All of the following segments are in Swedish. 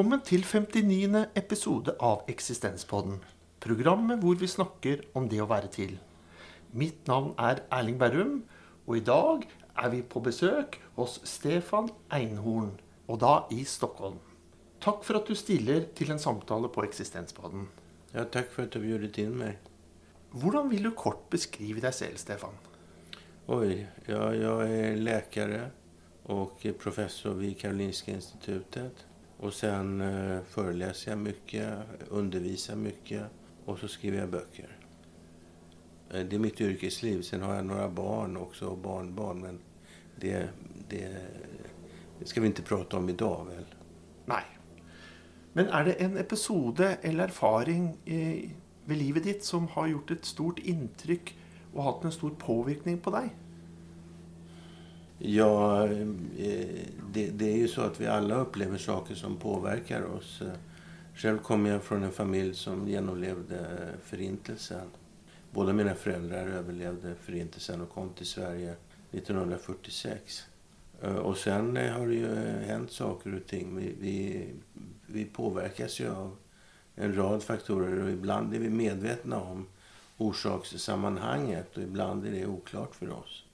Velkommen til 59. episode av Eksistenspodden. Programmet hvor vi snakker om det å være til. Mitt navn er Erling Berrum, og i dag er vi på besøk hos Stefan Einhorn, og da i Stockholm. Takk for at du stiller til en samtale på Eksistenspodden. Ja, tack för att du bjudit in mig. Hvordan vil du kort beskrive deg selv, Stefan? Oj, ja, jag är läkare och är professor vid Karolinska institutet. Och sen eh, föreläser jag mycket, undervisar mycket och så skriver jag böcker. Eh, det är mitt yrkesliv. Sen har jag några barn också och barnbarn. Men det, det, det ska vi inte prata om idag väl? Nej. Men är det en episode eller erfaring eh, i, ved livet ditt som har gjort ett stort intryck och haft en stor påverkan på dig? Ja, eh, det, det är ju så att vi alla upplever saker som påverkar oss. Själv kommer jag från en familj som genomlevde Förintelsen. Båda mina föräldrar överlevde Förintelsen och kom till Sverige 1946. Eh, och sen har det ju hänt saker och ting. Vi, vi, vi påverkas ju av en rad faktorer och ibland är vi medvetna om orsakssammanhanget och ibland är det oklart för oss.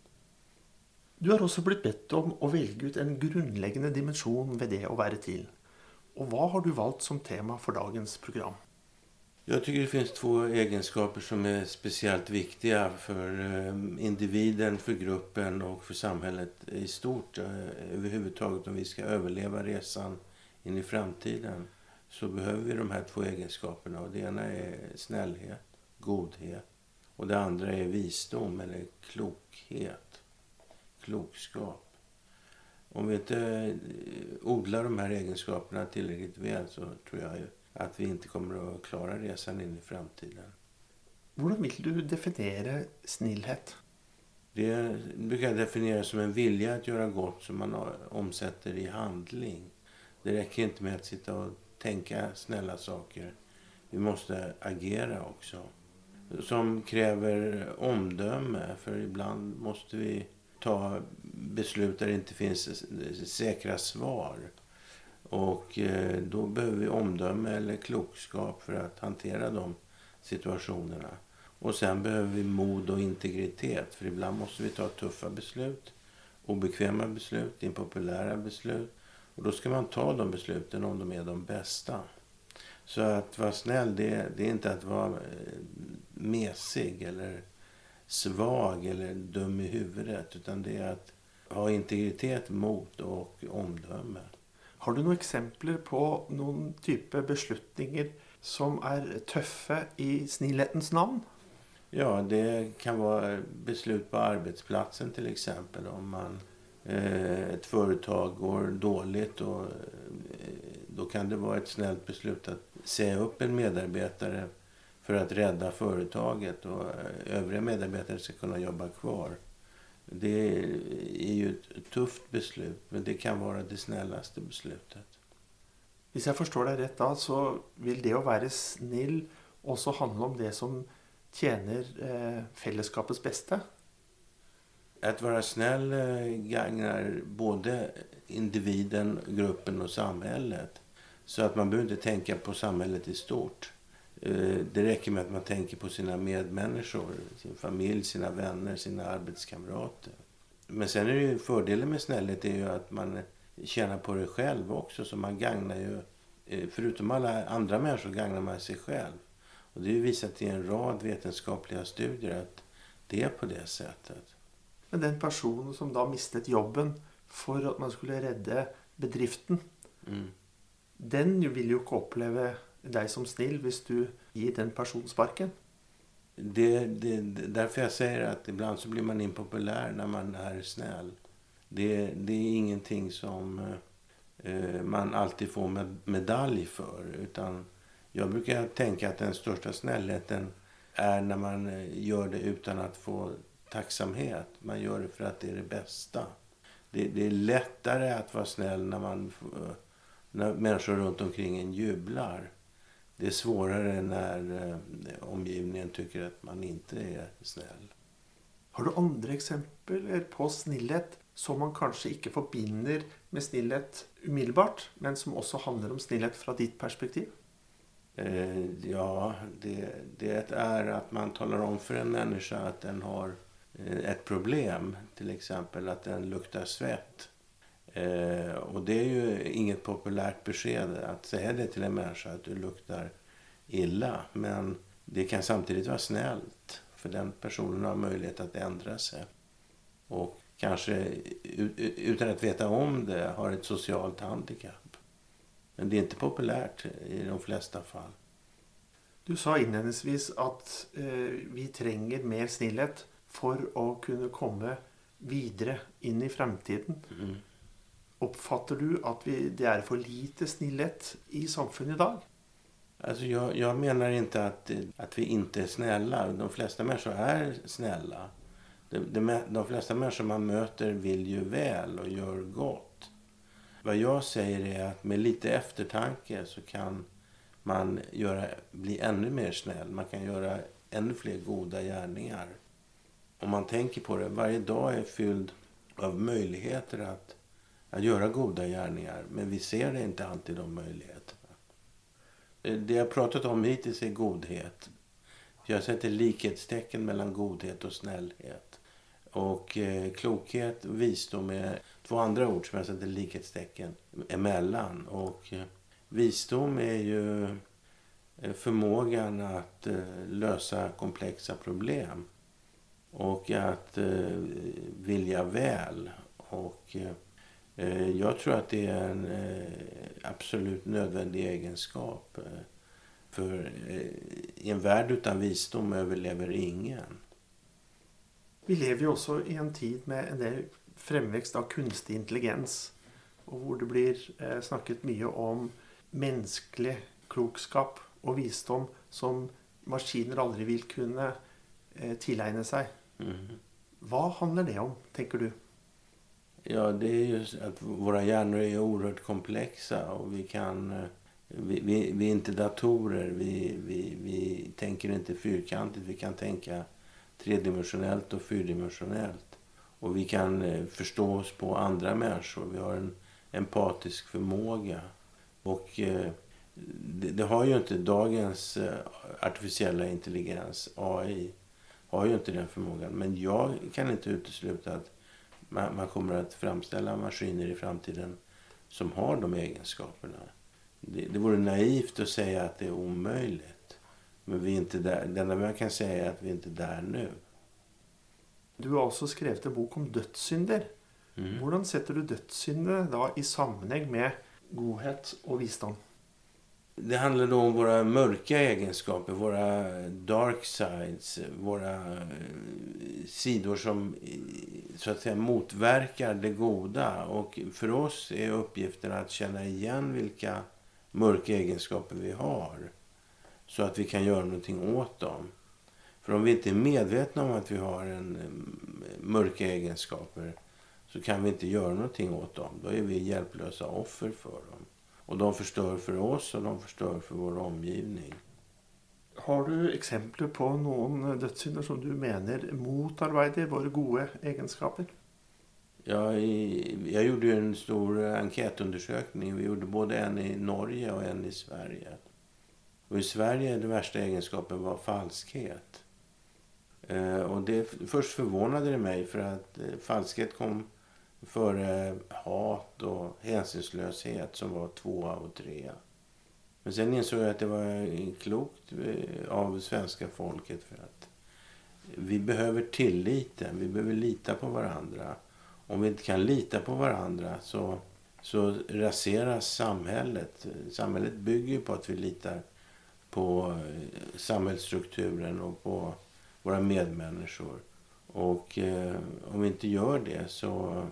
Du har også blitt bedt om å velge ut en grunnleggende dimensjon ved det å være til. Och vad har du valt som tema för dagens program? Jag tycker det finns två egenskaper som är speciellt viktiga för ehm, individen, för gruppen och för samhället i stort. Eh, överhuvudtaget om vi ska överleva resan in i framtiden så behöver vi de här två egenskaperna. Och det ena är snällhet, godhet. Och det andra är visdom eller klokhet, klokskap. Om vi inte eh, odlar de här egenskaperna tillräckligt väl så tror jag att vi inte kommer att klara resan in i framtiden. Hvordan vil du definere snillhet? Det brukar jag definiera som en vilja att göra gott som man omsätter i handling. Det räcker inte med att sitta och tänka snälla saker. Vi måste agera också. Som kräver omdöme, för ibland måste vi ta beslut där det inte finns säkra svar. Och eh, då behöver vi omdöme eller klokskap för att hantera de situationerna. Och sen behöver vi mod och integritet. För ibland måste vi ta tuffa beslut. Obekväma beslut, impopulära beslut. Och då ska man ta de besluten om de är de bästa. Så att vara snäll, det, det är inte att vara eh, mesig eller svag eller dum i huvudet. Utan det är att ha integritet, mod och omdöme. Har du noen eksempler på noen type beslutninger som er tøffe i snillhetens navn? Ja, det kan vara beslut på arbetsplatsen till exempel. Om man, eh, ett företag går dåligt och, eh, då kan det vara ett snällt beslut att säga upp en medarbetare för att rädda företaget och eh, övriga medarbetare ska kunna jobba kvar. Det är ju ett tufft beslut, men det kan vara det snällaste beslutet. Hvis jeg forstår deg rett da, så vil det å være snill også handle om det som tjener eh, fellesskapets beste? Att vara snäll eh, gagnar både individen, gruppen och samhället. Så att man behöver inte tänka på samhället i stort. Eh, Det räcker med att man tänker på sina medmänniskor, sin familj, sina vänner, sina arbetskamrater. Men sen är det ju fördelen med snällhet är ju att man tjänar på det själv också. Så man gagnar ju, eh, förutom alla andra människor, gagnar man sig själv. Och det är ju visat i en rad vetenskapliga studier att det är på det sättet. Men den personen som da mistet jobben for at man skulle redde bedriften, Mm. den vil jo ikke oppleve deg som snill hvis du gir den personen sparken. Det, det, därför jag säger att ibland så blir man impopulär när man är snäll. Det, det är ingenting som eh, man alltid får med, medalj för. Utan jag brukar tänka att den största snällheten är när man eh, gör det utan att få tacksamhet. Man gör det för att det är det bästa. Det, det är lättare att vara snäll när, man, eh, när människor runt omkring en jublar. Det är svårare när eh, omgivningen tycker att man inte är snäll. Har du andre eksempler på snillhet som man kanske inte förbinder med snillhet umiddelbart, men som också handlar om snillhet från ditt perspektiv? Eh, ja, det, det är att man talar om för en människa att den har eh, ett problem. Till exempel att den luktar svett. Eh, och det är ju inget populärt besked att säga det till en människa att du luktar illa. Men det kan samtidigt vara snällt. För den personen har möjlighet att ändra sig. Och kanske utan att veta om det har ett socialt handikapp. Men det är inte populärt i de flesta fall. Du sa inledningsvis att eh, vi tränger mer snillhet för att kunna komma vidare in i framtiden. Mm. Uppfattar du att vi, det är för lite snillhet i samhället idag? Alltså jag, jag, menar inte att, att vi inte är snälla. De flesta människor är snälla. De, de, de flesta människor man möter vill ju väl och gör gott. Vad jag säger är att med lite eftertanke så kan man göra, bli ännu mer snäll. Man kan göra ännu fler goda gärningar. Om man tänker på det, varje dag är fylld av möjligheter att, att göra goda gärningar. Men vi ser inte alltid, de möjligheterna. Det jag pratat om hittills är godhet. Jag sätter likhetstecken mellan godhet och snällhet. Och eh, klokhet och visdom är två andra ord som jag sätter likhetstecken emellan. Och eh, visdom är ju eh, förmågan att eh, lösa komplexa problem. Och att eh, vilja väl. Och eh, jag tror att det är en absolut nödvändig egenskap. För i en värld utan visdom överlever ingen. Vi lever ju också i en tid med en fremvekst av kunstig intelligens. Och hvor det blir eh, snakket mye om mänsklig klokskap och visdom som maskiner aldrig vill kunna eh, tillägna sig. Mm. Vad handlar det om, tänker du? Ja, det är ju att våra hjärnor är oerhört komplexa och vi kan... Eh, vi, vi, vi är inte datorer, vi, vi, vi tänker inte fyrkantigt. Vi kan tänka tredimensionellt och fyrdimensionellt. Och vi kan eh, förstå oss på andra människor. Vi har en empatisk förmåga. Och eh, det, det, har ju inte dagens artificiella intelligens, AI, har ju inte den förmågan. Men jag kan inte utesluta att man, man kommer att framställa maskiner i framtiden som har de egenskaperna. Det, det vore naivt att säga att det är omöjligt. Men vi är inte där. Det enda man kan säga är att vi inte är där nu. Du har också skrivit en bok om dödssynder. Mm. Hur sätter du dödssynder då i sammanhang med godhet och visdom? Det handlar då om våra mörka egenskaper, våra dark sides, våra eh, sidor som eh, så att säga motverkar det goda. Och för oss är uppgiften att känna igen vilka mörka egenskaper vi har så att vi kan göra någonting åt dem. För om vi inte är medvetna om att vi har en eh, mörka egenskaper så kan vi inte göra någonting åt dem. Då är vi hjälplösa offer för dem. Och de förstör för oss och de förstör för vår omgivning. Har du exempel på någon dödssynder som du menar motarbetar våra goda egenskaper? Ja, jag gjorde en stor enkätundersökning. Vi gjorde både en i Norge och en i Sverige. Och i Sverige den värsta egenskapen var falskhet. Eh, och det, först förvånade det mig för att eh, falskhet kom före hat och hänsynslöshet som var tvåa och trea. Men sen insåg jag att det var klokt eh, av svenska folket för att vi behöver tilliten. Vi behöver lita på varandra. Om vi inte kan lita på varandra så, så raseras samhället. Samhället bygger på att vi litar på eh, samhällsstrukturen och på våra medmänniskor. Och eh, om vi inte gör det så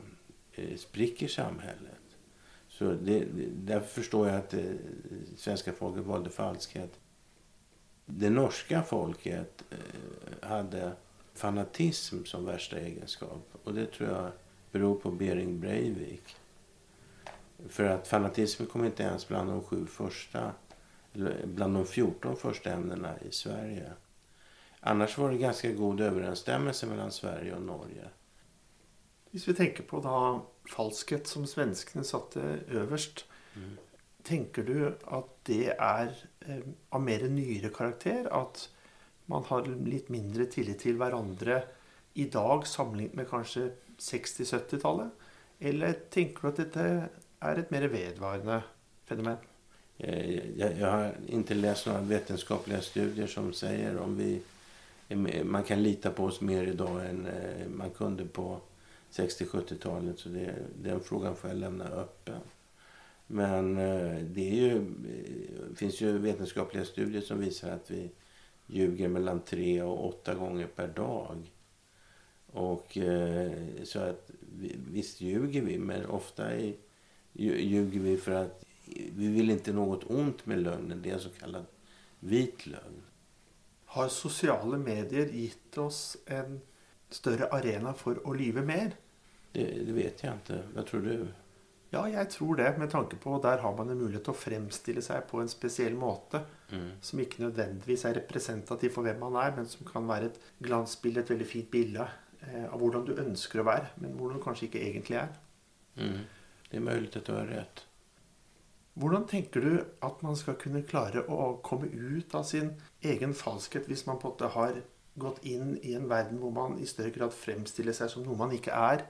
Eh, spricker samhället. Så det, därför förstår jag att det, svenska folket valde falskhet. Det norska folket eh, hade fanatism som värsta egenskap. Och det tror jag beror på Bering Breivik. För att fanatismen kom inte ens bland de sju första, bland de 14 första ämnena i Sverige. Annars var det ganska god överensstämmelse mellan Sverige och Norge. Hvis vi tenker på da falskhet som svenskene satte øverst, Mm. tenker du at det er eh, av mer nyere karakter? At man har litt mindre tillit til hverandre i dag sammenlignet med kanskje 60-70-tallet? Eller tenker du at dette er et mer vedvarende fenomen? Eh, Jag, jag har inte läst några vetenskapliga studier som säger om vi är med- man kan lita på oss mer idag än eh, man kunde på 60-70-talet. Så det, den frågan får jag lämna öppen. Men eh, det är ju, eh, finns ju vetenskapliga studier som visar att vi ljuger mellan tre och åtta gånger per dag. Och eh, så att visst ljuger vi, men ofta är, ljuger vi för att vi vill inte något ont med lögnen. Det är en så kallad vit lögn. Har sociala medier gett oss en större arena för att lyve mer? Det, det vet jag inte. Vad tror du? Ja, jeg tror det, med tanke på der har man en mulighet til å fremstille seg på en spesiell måte. Mm. Som ikke nødvendigvis er representativ for hvem man er, men som kan være et glansbilde, et veldig fint bilde eh, av hvordan du ønsker å være, men hvordan du kanskje ikke egentlig er. Mm. Det är möjligt att du har rätt. Hvordan tenker du at man skal kunne klare å komme ut av sin egen falskhet hvis man på har gått inn i en verden hvor man i større grad fremstiller seg som noe man ikke er,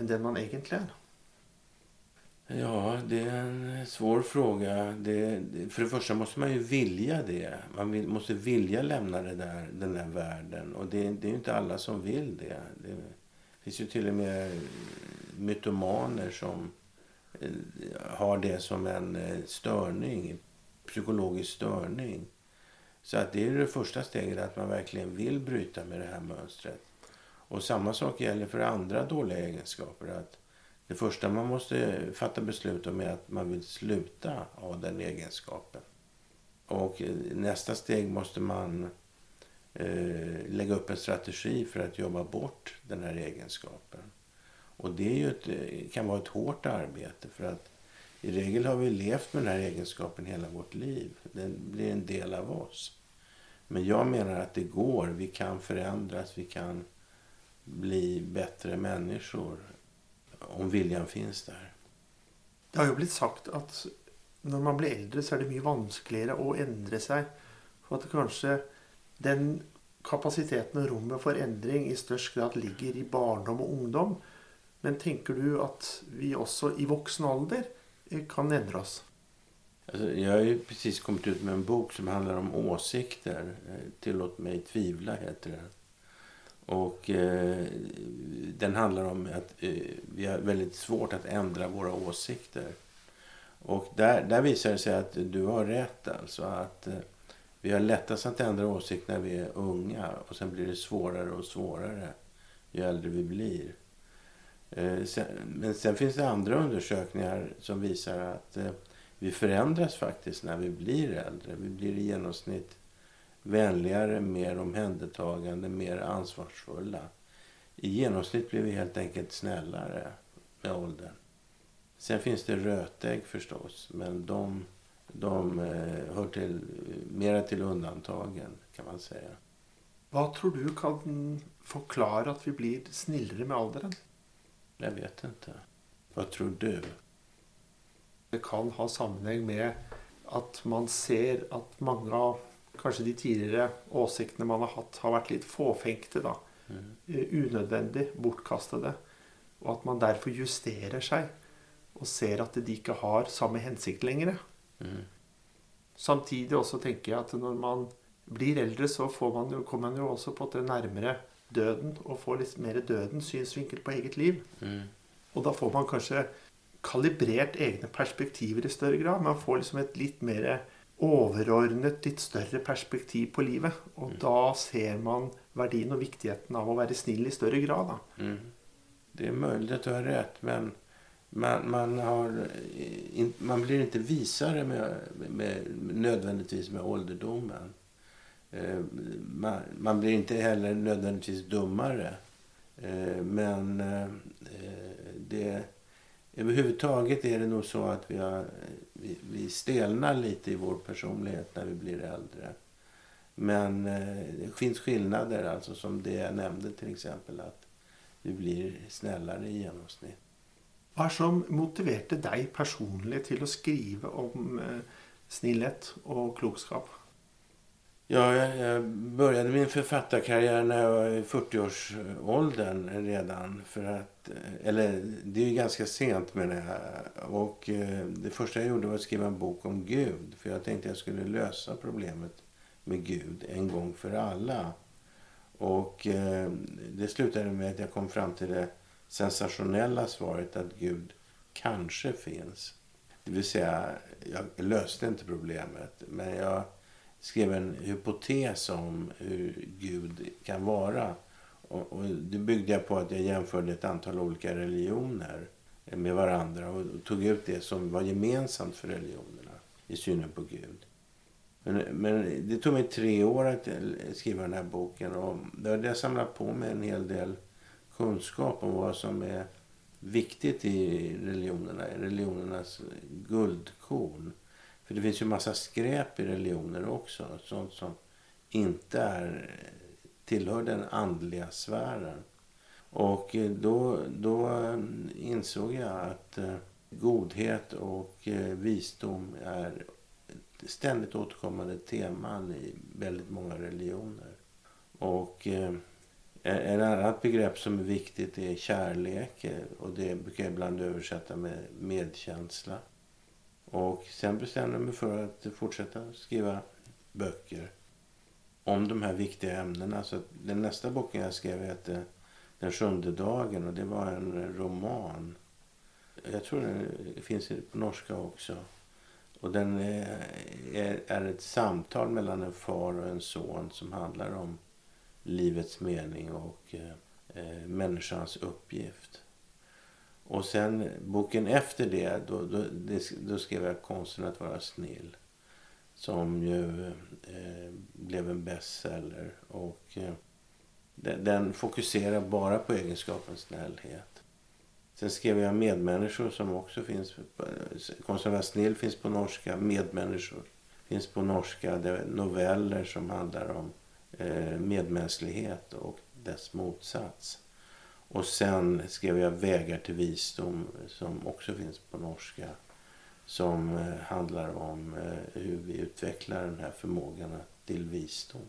än den man egentligen...? Ja, det är en svår fråga. Det, för det första måste man ju vilja det. Man vill, måste vilja lämna det där, den där världen. Och det, det är ju inte alla som vill det. Det finns ju till och med mytomaner som eh, har det som en eh, störning, psykologisk störning. Så att det är det första steget, att man verkligen vill bryta med det här mönstret. Och samma sak gäller för andra dåliga egenskaper. Att det första man måste fatta beslut om är att man vill sluta ha den egenskapen. Och nästa steg måste man eh, lägga upp en strategi för att jobba bort den här egenskapen. Och det är ju ett, kan vara ett hårt arbete för att i regel har vi levt med den här egenskapen hela vårt liv. Den blir en del av oss. Men jag menar att det går. Vi kan förändras. Vi kan bli bättre människor om viljan finns där. Det har jo blitt sagt at når man blir eldre, så er det mye vanskeligere å endre seg. For at kanskje den kapasiteten og rommet for endring i størst grad ligger i barndom og ungdom. Men tenker du at vi også i voksen alder eh, kan endre oss? Alltså, jag har ju precis kommit ut med en bok som handlar om åsikter. Eh, Tillåt mig tvivla heter den. Och eh, den handlar om att eh, vi har väldigt svårt att ändra våra åsikter. Och där, där visar det sig att du har rätt alltså. Att eh, vi har lättast att ändra åsikt när vi är unga. Och sen blir det svårare och svårare ju äldre vi blir. Eh, sen, men sen finns det andra undersökningar som visar att eh, vi förändras faktiskt när vi blir äldre. Vi blir i genomsnitt vänligare, mer omhändertagande, mer ansvarsfulla. I genomsnitt blir vi helt enkelt snällare med åldern. Sen finns det rötägg förstås, men de, de eh, hör till, mera till undantagen kan man säga. Hva tror du kan forklare at vi blir snillere med alderen? Jag vet inte. Vad tror du? Det kan ha sammenheng med at man ser at mange av kanskje de tidligere åsiktene man har hatt, har vært litt fåfengte. da. Mm. Eh, Unødvendig bortkastede. Og at man derfor justerer seg og ser at de ikke har samme hensikt lenger. Mm. Samtidig også tenker jeg at når man blir eldre, så får man kommer man jo også på en måte nærmere døden og får litt mer dødens synsvinkel på eget liv. Mm. Og da får man kanskje kalibrert egne perspektiver i større grad. Man får liksom et litt mer overordnet, litt større perspektiv på livet. Og da ser man verdien og viktigheten av å være snill i større grad. Mm. Det är möjligt att du har rätt, men man, man, har, in, man blir inte visare med, med, nödvändigtvis med ålderdomen. Eh, man, man blir inte heller nödvändigtvis dummare. Eh, men eh, det, överhuvudtaget är det nog så att vi, har, vi, vi stelnar lite i vår personlighet när vi blir äldre. Men eh, det finns skillnader, alltså som det jag nämnde till exempel. att vi blir snällare i genomsnitt. Vad som motiverade dig personligen till att skriva om eh, snillhet och klokskap? Ja, jag, började min författarkarriär när jag var i 40-årsåldern redan. För att, eh, eller det är ju ganska sent menar jag. Och eh, det första jag gjorde var att skriva en bok om Gud. För jag tänkte jag skulle lösa problemet med Gud en gång för alla. Och eh, det slutade med att jag kom fram till det sensationella svaret att Gud kanske finns. Det vill säga, jag löste inte problemet. Men jag skrev en hypotes om hur Gud kan vara. Och, och det byggde jag på att jag jämförde ett antal olika religioner med varandra och tog ut det som var gemensamt för religionerna i synen på Gud. Men, men det tog mig tre år att skriva den här boken och då hade jag samlat på mig en hel del kunskap om vad som är viktigt i religionerna, religionernas guldkorn. För det finns ju massa skräp i religioner också. Sånt som inte är, tillhör den andliga sfären. Och då, då insåg jag att eh, godhet och eh, visdom är ständigt återkommande teman i väldigt många religioner. Och eh, ett annat begrepp som är viktigt är kärlek. Och det brukar jag ibland översätta med medkänsla. Och sen bestämde jag mig för att fortsätta skriva böcker om de här viktiga ämnena. Så den nästa boken jag skrev hette Den sjunde dagen och det var en roman. Jag tror den finns på norska också. Och den är, är ett samtal mellan en far och en son som handlar om livets mening och eh, eh människans uppgift. Och sen boken efter det, då, då, då skrev jag Konsten att vara snill. Som ju eh, blev en bestseller. Och eh, den, den, fokuserar bara på egenskapen snällhet. Sen skrev jag Medmänniskor som också finns. Eh, Konsten att vara snill finns på norska. Medmänniskor finns på norska. Det är noveller som handlar om eh, medmänsklighet och dess motsats. Och sen skrev jag Vägar till visdom som också finns på norska. Som eh, handlar om eh, hur vi utvecklar den här förmågan till visdom.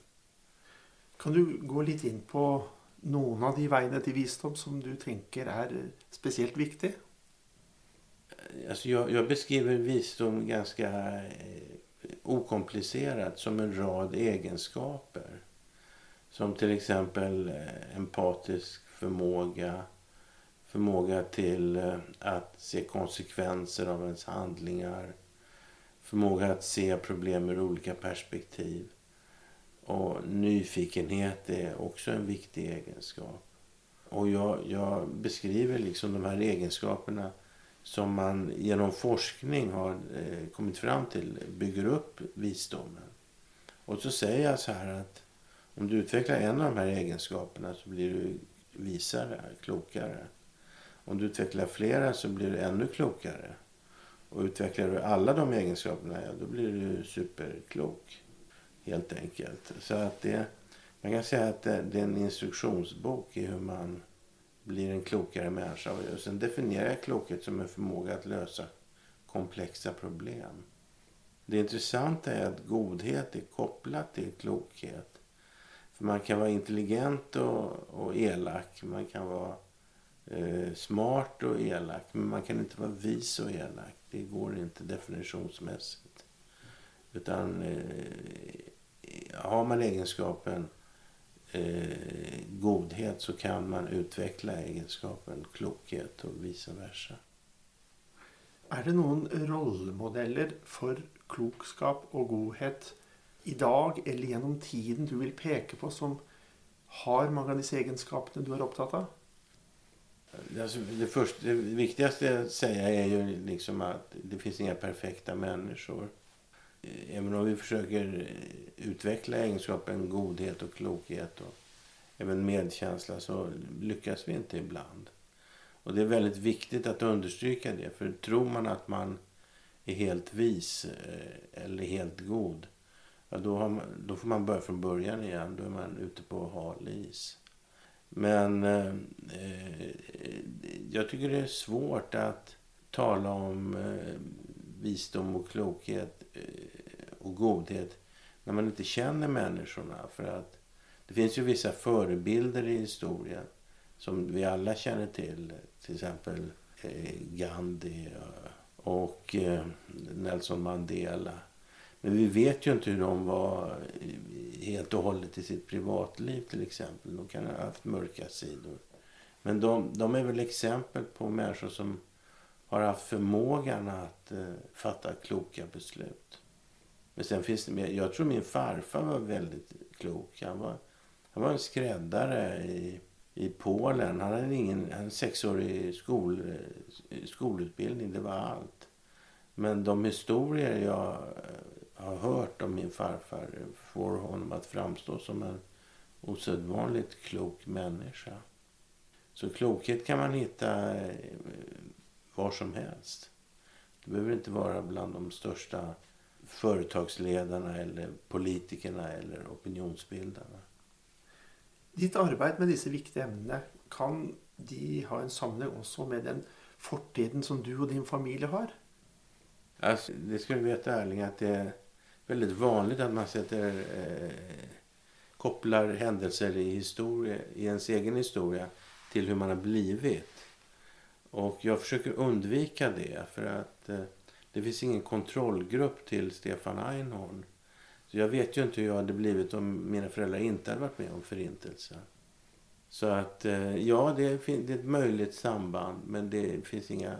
Kan du gå lite in på någon av de vägarna till visdom som du tänker är speciellt viktig? Alltså jag, jag beskriver visdom ganska eh, okomplicerat som en rad egenskaper. Som till exempel empatisk förmåga, förmåga till eh, att se konsekvenser av ens handlingar, förmåga att se problem ur olika perspektiv. Och nyfikenhet är också en viktig egenskap. Och jag, jag beskriver liksom de här egenskaperna som man genom forskning har eh, kommit fram till bygger upp visdomen. Och så säger jag så här att om du utvecklar en av de här egenskaperna så blir du visare, klokare. Om du utvecklar flera så blir du ännu klokare. Och utvecklar du alla de egenskaperna, ja, då blir du superklok. Helt enkelt. Så att det, man kan säga att det, det är en instruktionsbok i hur man blir en klokare människa. Och sen definierar jag klokhet som en förmåga att lösa komplexa problem. Det intressanta är att godhet är kopplat till klokhet. Man kan vara intelligent och, och elak. Man kan vara eh, smart och elak. Men man kan inte vara vis och elak. Det går inte definitionsmässigt. Utan eh, har man egenskapen eh, godhet så kan man utveckla egenskapen klokhet och vice versa. Är det någon rollmodeller för klokskap och godhet idag eller genom tiden du vill peka på som har många av dessa egenskaper du är upptatt av? Alltså, det, första, det viktigaste att säga är ju liksom att det finns inga perfekta människor. Även om vi försöker utveckla egenskapen godhet och klokhet och även medkänsla så lyckas vi inte ibland. Och det är väldigt viktigt att understryka det. För tror man att man är helt vis eh, eller helt god ja, då, man, då får man börja från början igen. Då är man ute på hal is. Men eh, jag tycker det är svårt att tala om eh, visdom och klokhet eh, och godhet när man inte känner människorna. För att det finns ju vissa förebilder i historien som vi alla känner till. Till exempel eh, Gandhi eh, och eh, Nelson Mandela. Men vi vet ju inte hur de var helt och hållet i sitt privatliv till exempel. De kan ha haft mörka sidor. Men de, de är väl exempel på människor som har haft förmågan att eh, fatta kloka beslut. Men sen finns det. Jag tror min farfar var väldigt klok. Han var, han var en skräddare i, i Polen. Han hade ingen han sexårig skol, eh, skolutbildning. Det var allt. Men de historier jag eh, har hört om min farfar får honom att framstå som en osedvanligt klok människa. Så klokhet kan man hitta eh, var som helst. Det behöver inte vara bland de största företagsledarna eller politikerna eller opinionsbildarna. Ditt arbete med dessa viktiga ämnen, kan de ha en samling också med den fortiden som du och din familj har? Alltså, det ska du veta ärligt att det väldigt vanligt att man sätter, eh, kopplar händelser i, historia, i ens egen historia till hur man har blivit. Och jag försöker undvika det för att eh, det finns ingen kontrollgrupp till Stefan Einhorn. Så jag vet ju inte hur jag hade blivit om mina föräldrar inte hade varit med om förintelsen. Så att eh, ja, det är, det är ett möjligt samband men det finns inga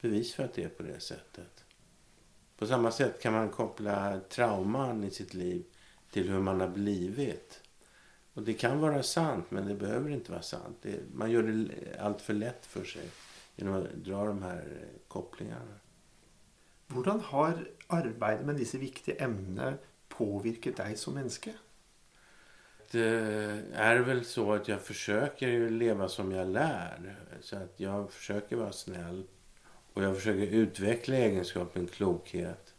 bevis för att det är på det sättet. På samma sätt kan man koppla trauman i sitt liv till hur man har blivit. Och det kan vara sant, men det behöver inte vara sant. Det, man gör det allt för lätt för sig genom att dra de här kopplingarna. Hur har arbetet med dessa viktiga ämnen påverkat dig som människa? Det är väl så att jag försöker leva som jag lär. Så att jag försöker vara snäll. Och jag försöker utveckla egenskapen klokhet.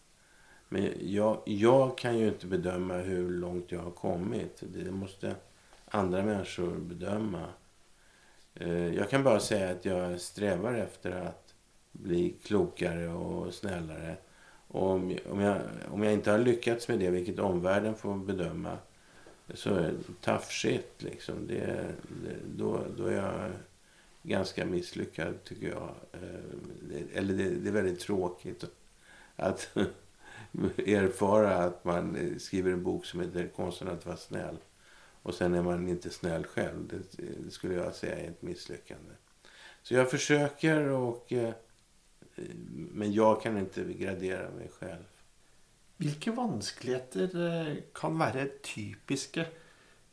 Men jag, jag kan ju inte bedöma hur långt jag har kommit. Det måste andra människor bedöma. Eh, jag kan bara säga att jag strävar efter att bli klokare och snällare. Och om, om, jag, om jag inte har lyckats med det, vilket omvärlden får bedöma, så är det tough shit. Liksom. Det, det, då, då är jag ganska misslyckad, tycker jag. Eh, eller det, det är väldigt tråkigt att erfara att man skriver en bok som heter Konsten att vara snäll. Och sen är man inte snäll själv. Det, det skulle jag säga är ett misslyckande. Så jag försöker och... Eh, men jag kan inte gradera mig själv. Vilka svårigheter eh, kan vara typiska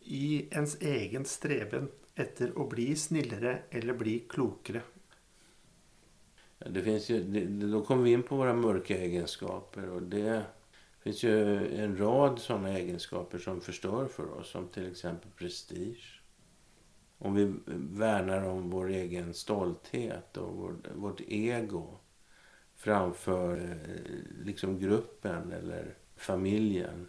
i ens egen strävan efter att bli snillare eller bli klokare? Det finns ju, det, då kommer vi in på våra mörka egenskaper. och det finns ju en rad sådana egenskaper som förstör för oss. Som till exempel prestige. Om vi värnar om vår egen stolthet och vårt, vårt ego framför eh, liksom gruppen eller familjen.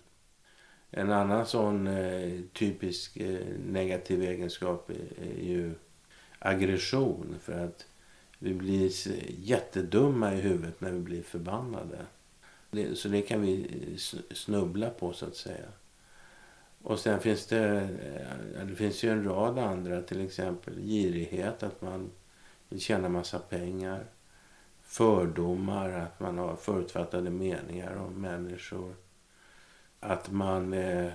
En annan sån eh, typisk eh, negativ egenskap är, är ju aggression. För att vi blir jättedumma i huvudet när vi blir förbannade. Det, så det kan vi eh, snubbla på så att säga. Och sen finns det, eh, det finns ju en rad andra, till exempel girighet, att man vill tjäna massa pengar. Fördomar, att man har förutfattade meningar om människor. Att man eh,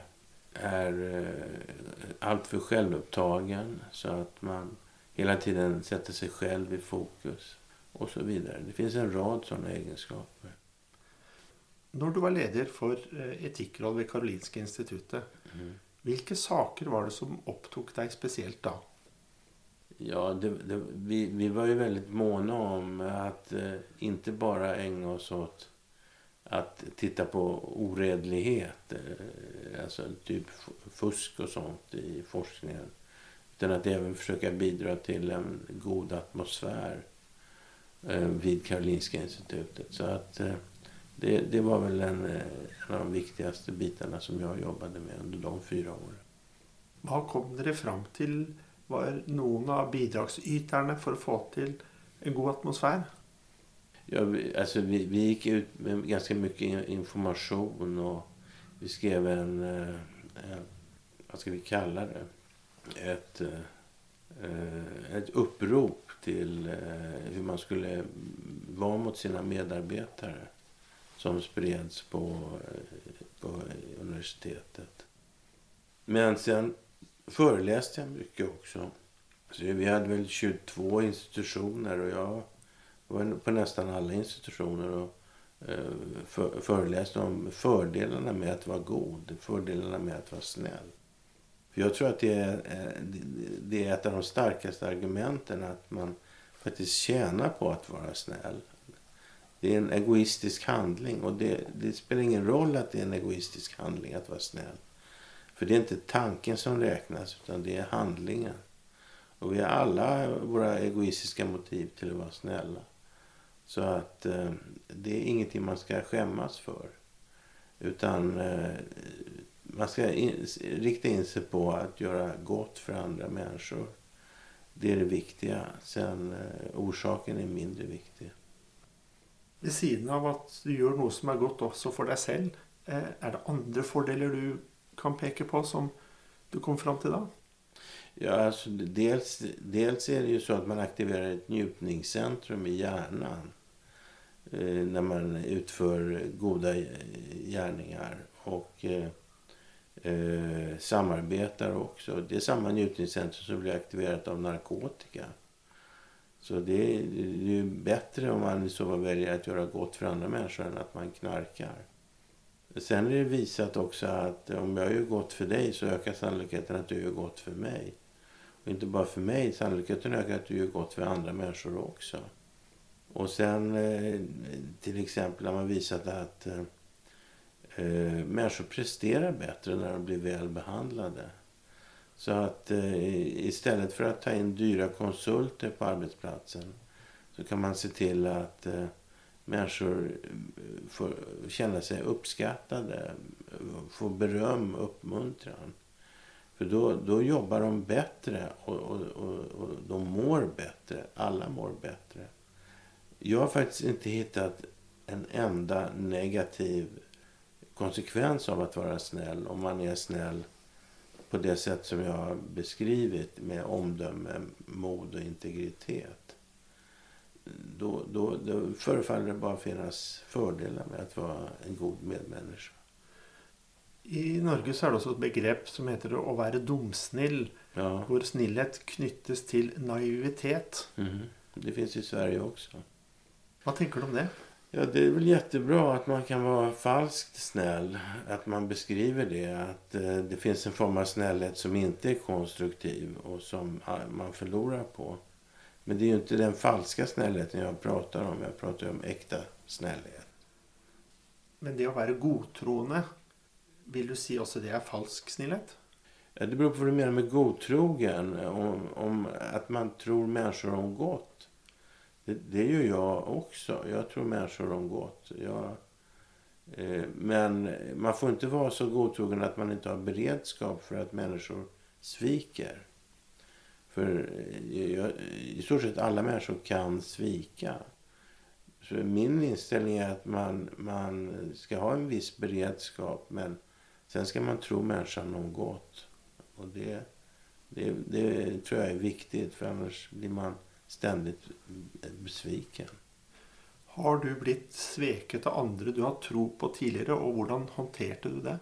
är eh, alltför självupptagen så att man hela tiden sätter sig själv i fokus och så vidare. Det finns en rad sådana egenskaper. När du var ledare för eh, etikkråd vid Karolinska institutet, mm. vilka saker var det som upptog dig speciellt då? Ja, det, det, vi, vi var ju väldigt måna om att eh, inte bara ägna oss åt att titta på oredlighet, eh, alltså typ fusk och sånt i forskningen. Utan att även försöka bidra till en god atmosfär eh, vid Karolinska institutet. Så att eh, det, det var väl en, en av de viktigaste bitarna som jag jobbade med under de fyra åren. Vad kom ni fram till var någon av bidragsytarna för att få till en god atmosfär? Ja, vi, alltså vi, vi gick ut med ganska mycket information och vi skrev en, eh, en vad ska vi kalla det, ett, eh, eh, ett upprop till hur man skulle vara mot sina medarbetare som spreds på, på universitetet. Men sen föreläste jag mycket också. Så vi hade väl 22 institutioner och jag på nästan alla institutioner och eh, för, föreläste om fördelarna med att vara god, fördelarna med att vara snäll. För jag tror att det är, eh, det är ett av de starkaste argumenten att man faktiskt tjänar på att vara snäll. Det är en egoistisk handling och det, det, spelar ingen roll att det är en egoistisk handling att vara snäll. För det är inte tanken som räknas utan det är handlingen. Och vi har alla våra egoistiska motiv till att vara snälla. Så att eh, det är ingenting man ska skämmas för. Utan eh, man ska in, rikta in sig på att göra gott för andra människor. Det är det viktiga. Sen eh, orsaken är mindre viktig. Vid sidan av att du gör något som är gott också för dig själv, eh, är det andra fördelar du kan peka på som du kom fram till då? Ja, alltså dels, dels är det ju så att man aktiverar ett njutningscentrum i hjärnan Eh, när man utför goda gärningar och eh, eh, samarbetar också. Det är samma njutningscentrum som blir aktiverat av narkotika. Så det är, det är bättre om man så väljer att göra gott för andra människor än att man knarkar. Sen är det visat också att om jag gör gott för dig så ökar sannolikheten att du gör gott för mig. Och inte bara för mig, sannolikheten ökar att du gör gott för andra människor också. Och sen eh, till exempel har man visat att eh, människor presterar bättre när de blir väl behandlade. Så att eh, istället för att ta in dyra konsulter på arbetsplatsen så kan man se till att eh, människor får känna sig uppskattade, får beröm, uppmuntran. För då, då jobbar de bättre och, och, och, och de mår bättre. Alla mår bättre. Jag har faktiskt inte hittat en enda negativ konsekvens av att vara snäll om man är snäll på det sätt som jag har beskrivit med omdöme, mod och integritet. Då, då, då förefaller det bara finnas fördelar med att vara en god medmänniska. I Norge så är det också ett begrepp som heter att vara dumsnill. Ja. Hvor snillhet knyttes till naivitet. Mm. Det finns i Sverige också. Vad tänker du om det? Ja, det är väl jättebra att man kan vara falskt snäll. Att man beskriver det. Att eh, det finns en form av snällhet som inte är konstruktiv och som man förlorar på. Men det är ju inte den falska snällheten jag pratar om. Jag pratar om äkta snällhet. Men det att vara godtroende, vill du säga också det är falsk snällhet? Ja, det beror på vad du menar med godtrogen. Om, om att man tror människor om gott. Det, det gör jag också. Jag tror människor om gott. Jag, eh, men man får inte vara så godtrogen att man inte har beredskap för att människor sviker. För eh, jag, i stort sett alla människor kan svika. Så min inställning är att man, man ska ha en viss beredskap men sen ska man tro människan om gott. Och det, det, det tror jag är viktigt för annars blir man ständigt besviken. Har du blivit sveket av andra du har tro på tidigare och hur hanterade du det?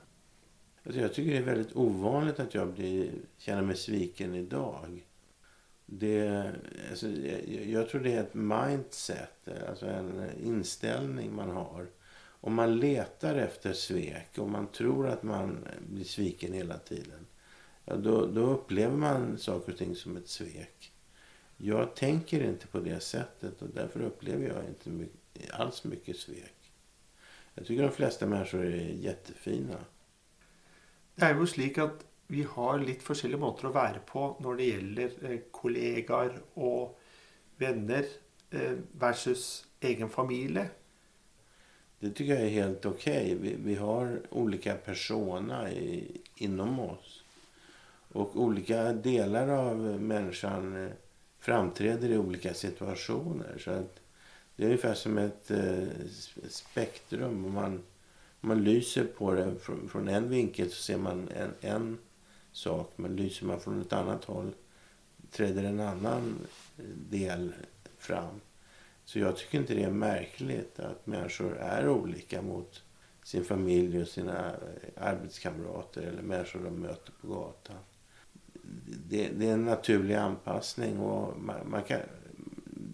Alltså jag tycker det är väldigt ovanligt att jag blir, känner mig sviken idag. Det, alltså, jag, jag tror det är ett mindset, alltså en inställning man har. Om man letar efter svek och man tror att man blir sviken hela tiden. Ja, då, då upplever man saker och ting som ett svek. Jag tänker inte på det sättet och därför upplever jag inte mycket, alls mycket svek. Jag tycker de flesta människor är jättefina. Det är ju slik att vi har lite olika måter att vara på när det gäller eh, kollegor och vänner eh, versus egen familj. Det tycker jag är helt okej. Okay. Vi, vi, har olika persona i, inom oss. Och olika delar av människan eh, framträder i olika situationer. Så att det är ungefär som ett eh, spektrum. Om man, om man lyser på det från, från en vinkel så ser man en, en sak. Men lyser man från ett annat håll träder en annan eh, del fram. Så jag tycker inte det är märkligt att människor är olika mot sin familj och sina eh, arbetskamrater eller människor de möter på gatan. Det, det är en naturlig anpassning och man, man, kan,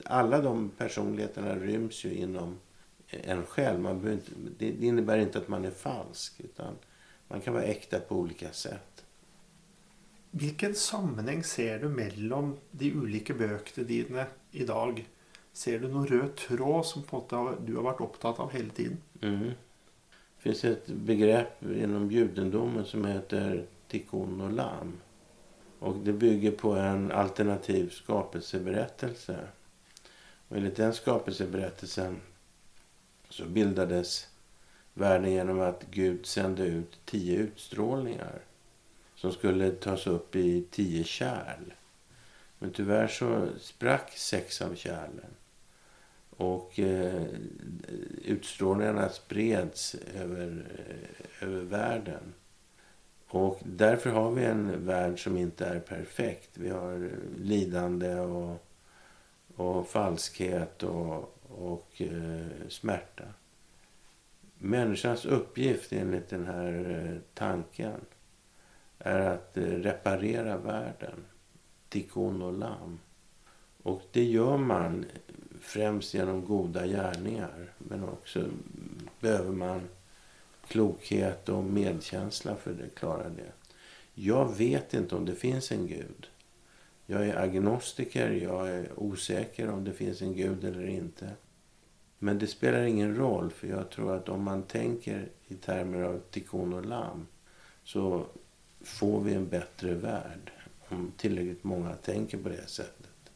alla de personligheterna ryms ju inom en själv. Man inte, det innebär inte att man är falsk utan man kan vara äkta på olika sätt. Vilken sammanhang ser du mellan de olika böckerna dina idag? Ser du någon röd tråd som på du har varit upptagen av hela tiden? Mm. Det finns ett begrepp inom judendomen som heter tikkun och lam. Och det bygger på en alternativ skapelseberättelse. Och enligt den skapelseberättelsen så bildades världen genom att Gud sände ut tio utstrålningar som skulle tas upp i tio kärl. Men tyvärr så sprack sex av kärlen. Och eh, utstrålningarna spreds över, eh, över världen. Och därför har vi en värld som inte är perfekt. Vi har eh, lidande och, och falskhet och, och eh, smärta. Människans uppgift enligt den här eh, tanken är att eh, reparera världen. Tikkun och lam. Och det gör man främst genom goda gärningar. Men också behöver man klokhet och medkänsla för att klara det. Jag vet inte om det finns en gud. Jag är agnostiker, jag är osäker om det finns en gud eller inte. Men det spelar ingen roll, för jag tror att om man tänker i termer av tikkun och lam så får vi en bättre värld om tillräckligt många tänker på det sättet.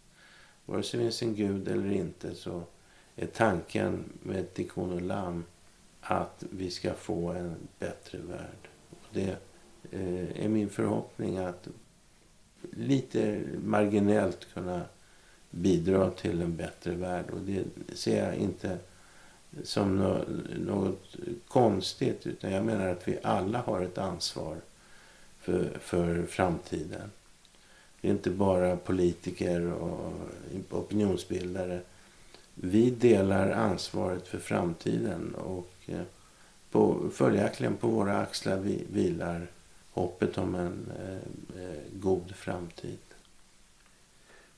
Vare sig det finns en gud eller inte så är tanken med Tikkun och Lam att vi ska få en bättre värld. Det eh, är min förhoppning att lite marginellt kunna bidra till en bättre värld. Och det ser jag inte som något konstigt utan jag menar att vi alla har ett ansvar för, för framtiden. Det är inte bara politiker och opinionsbildare. Vi delar ansvaret för framtiden och på, följaktligen på våra axlar vi, vilar hoppet om en eh, eh, god framtid.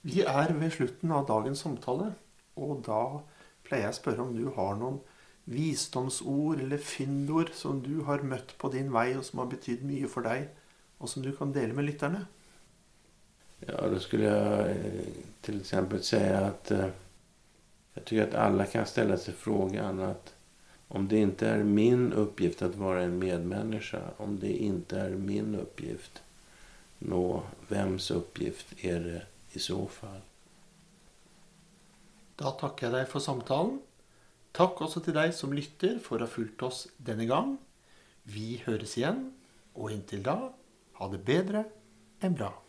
Vi är vid slutet av dagens samtal och då pleier jag spørre om du har någon visdomsord eller fyndord som du har mött på din väg och som har betytt mycket för dig och som du kan dela med lyssnarna? Ja, då skulle jag eh, till exempel säga att eh, jag tycker att alla kan ställa sig frågan att om det inte är min uppgift att vara en medmänniska, om det inte är min uppgift, nå vems uppgift är det i så fall? Då tackar jag dig för samtalen. Tack också till dig som lyssnar för att ha följt oss denna gång. Vi hörs igen, och intill då, ha det bättre än bra.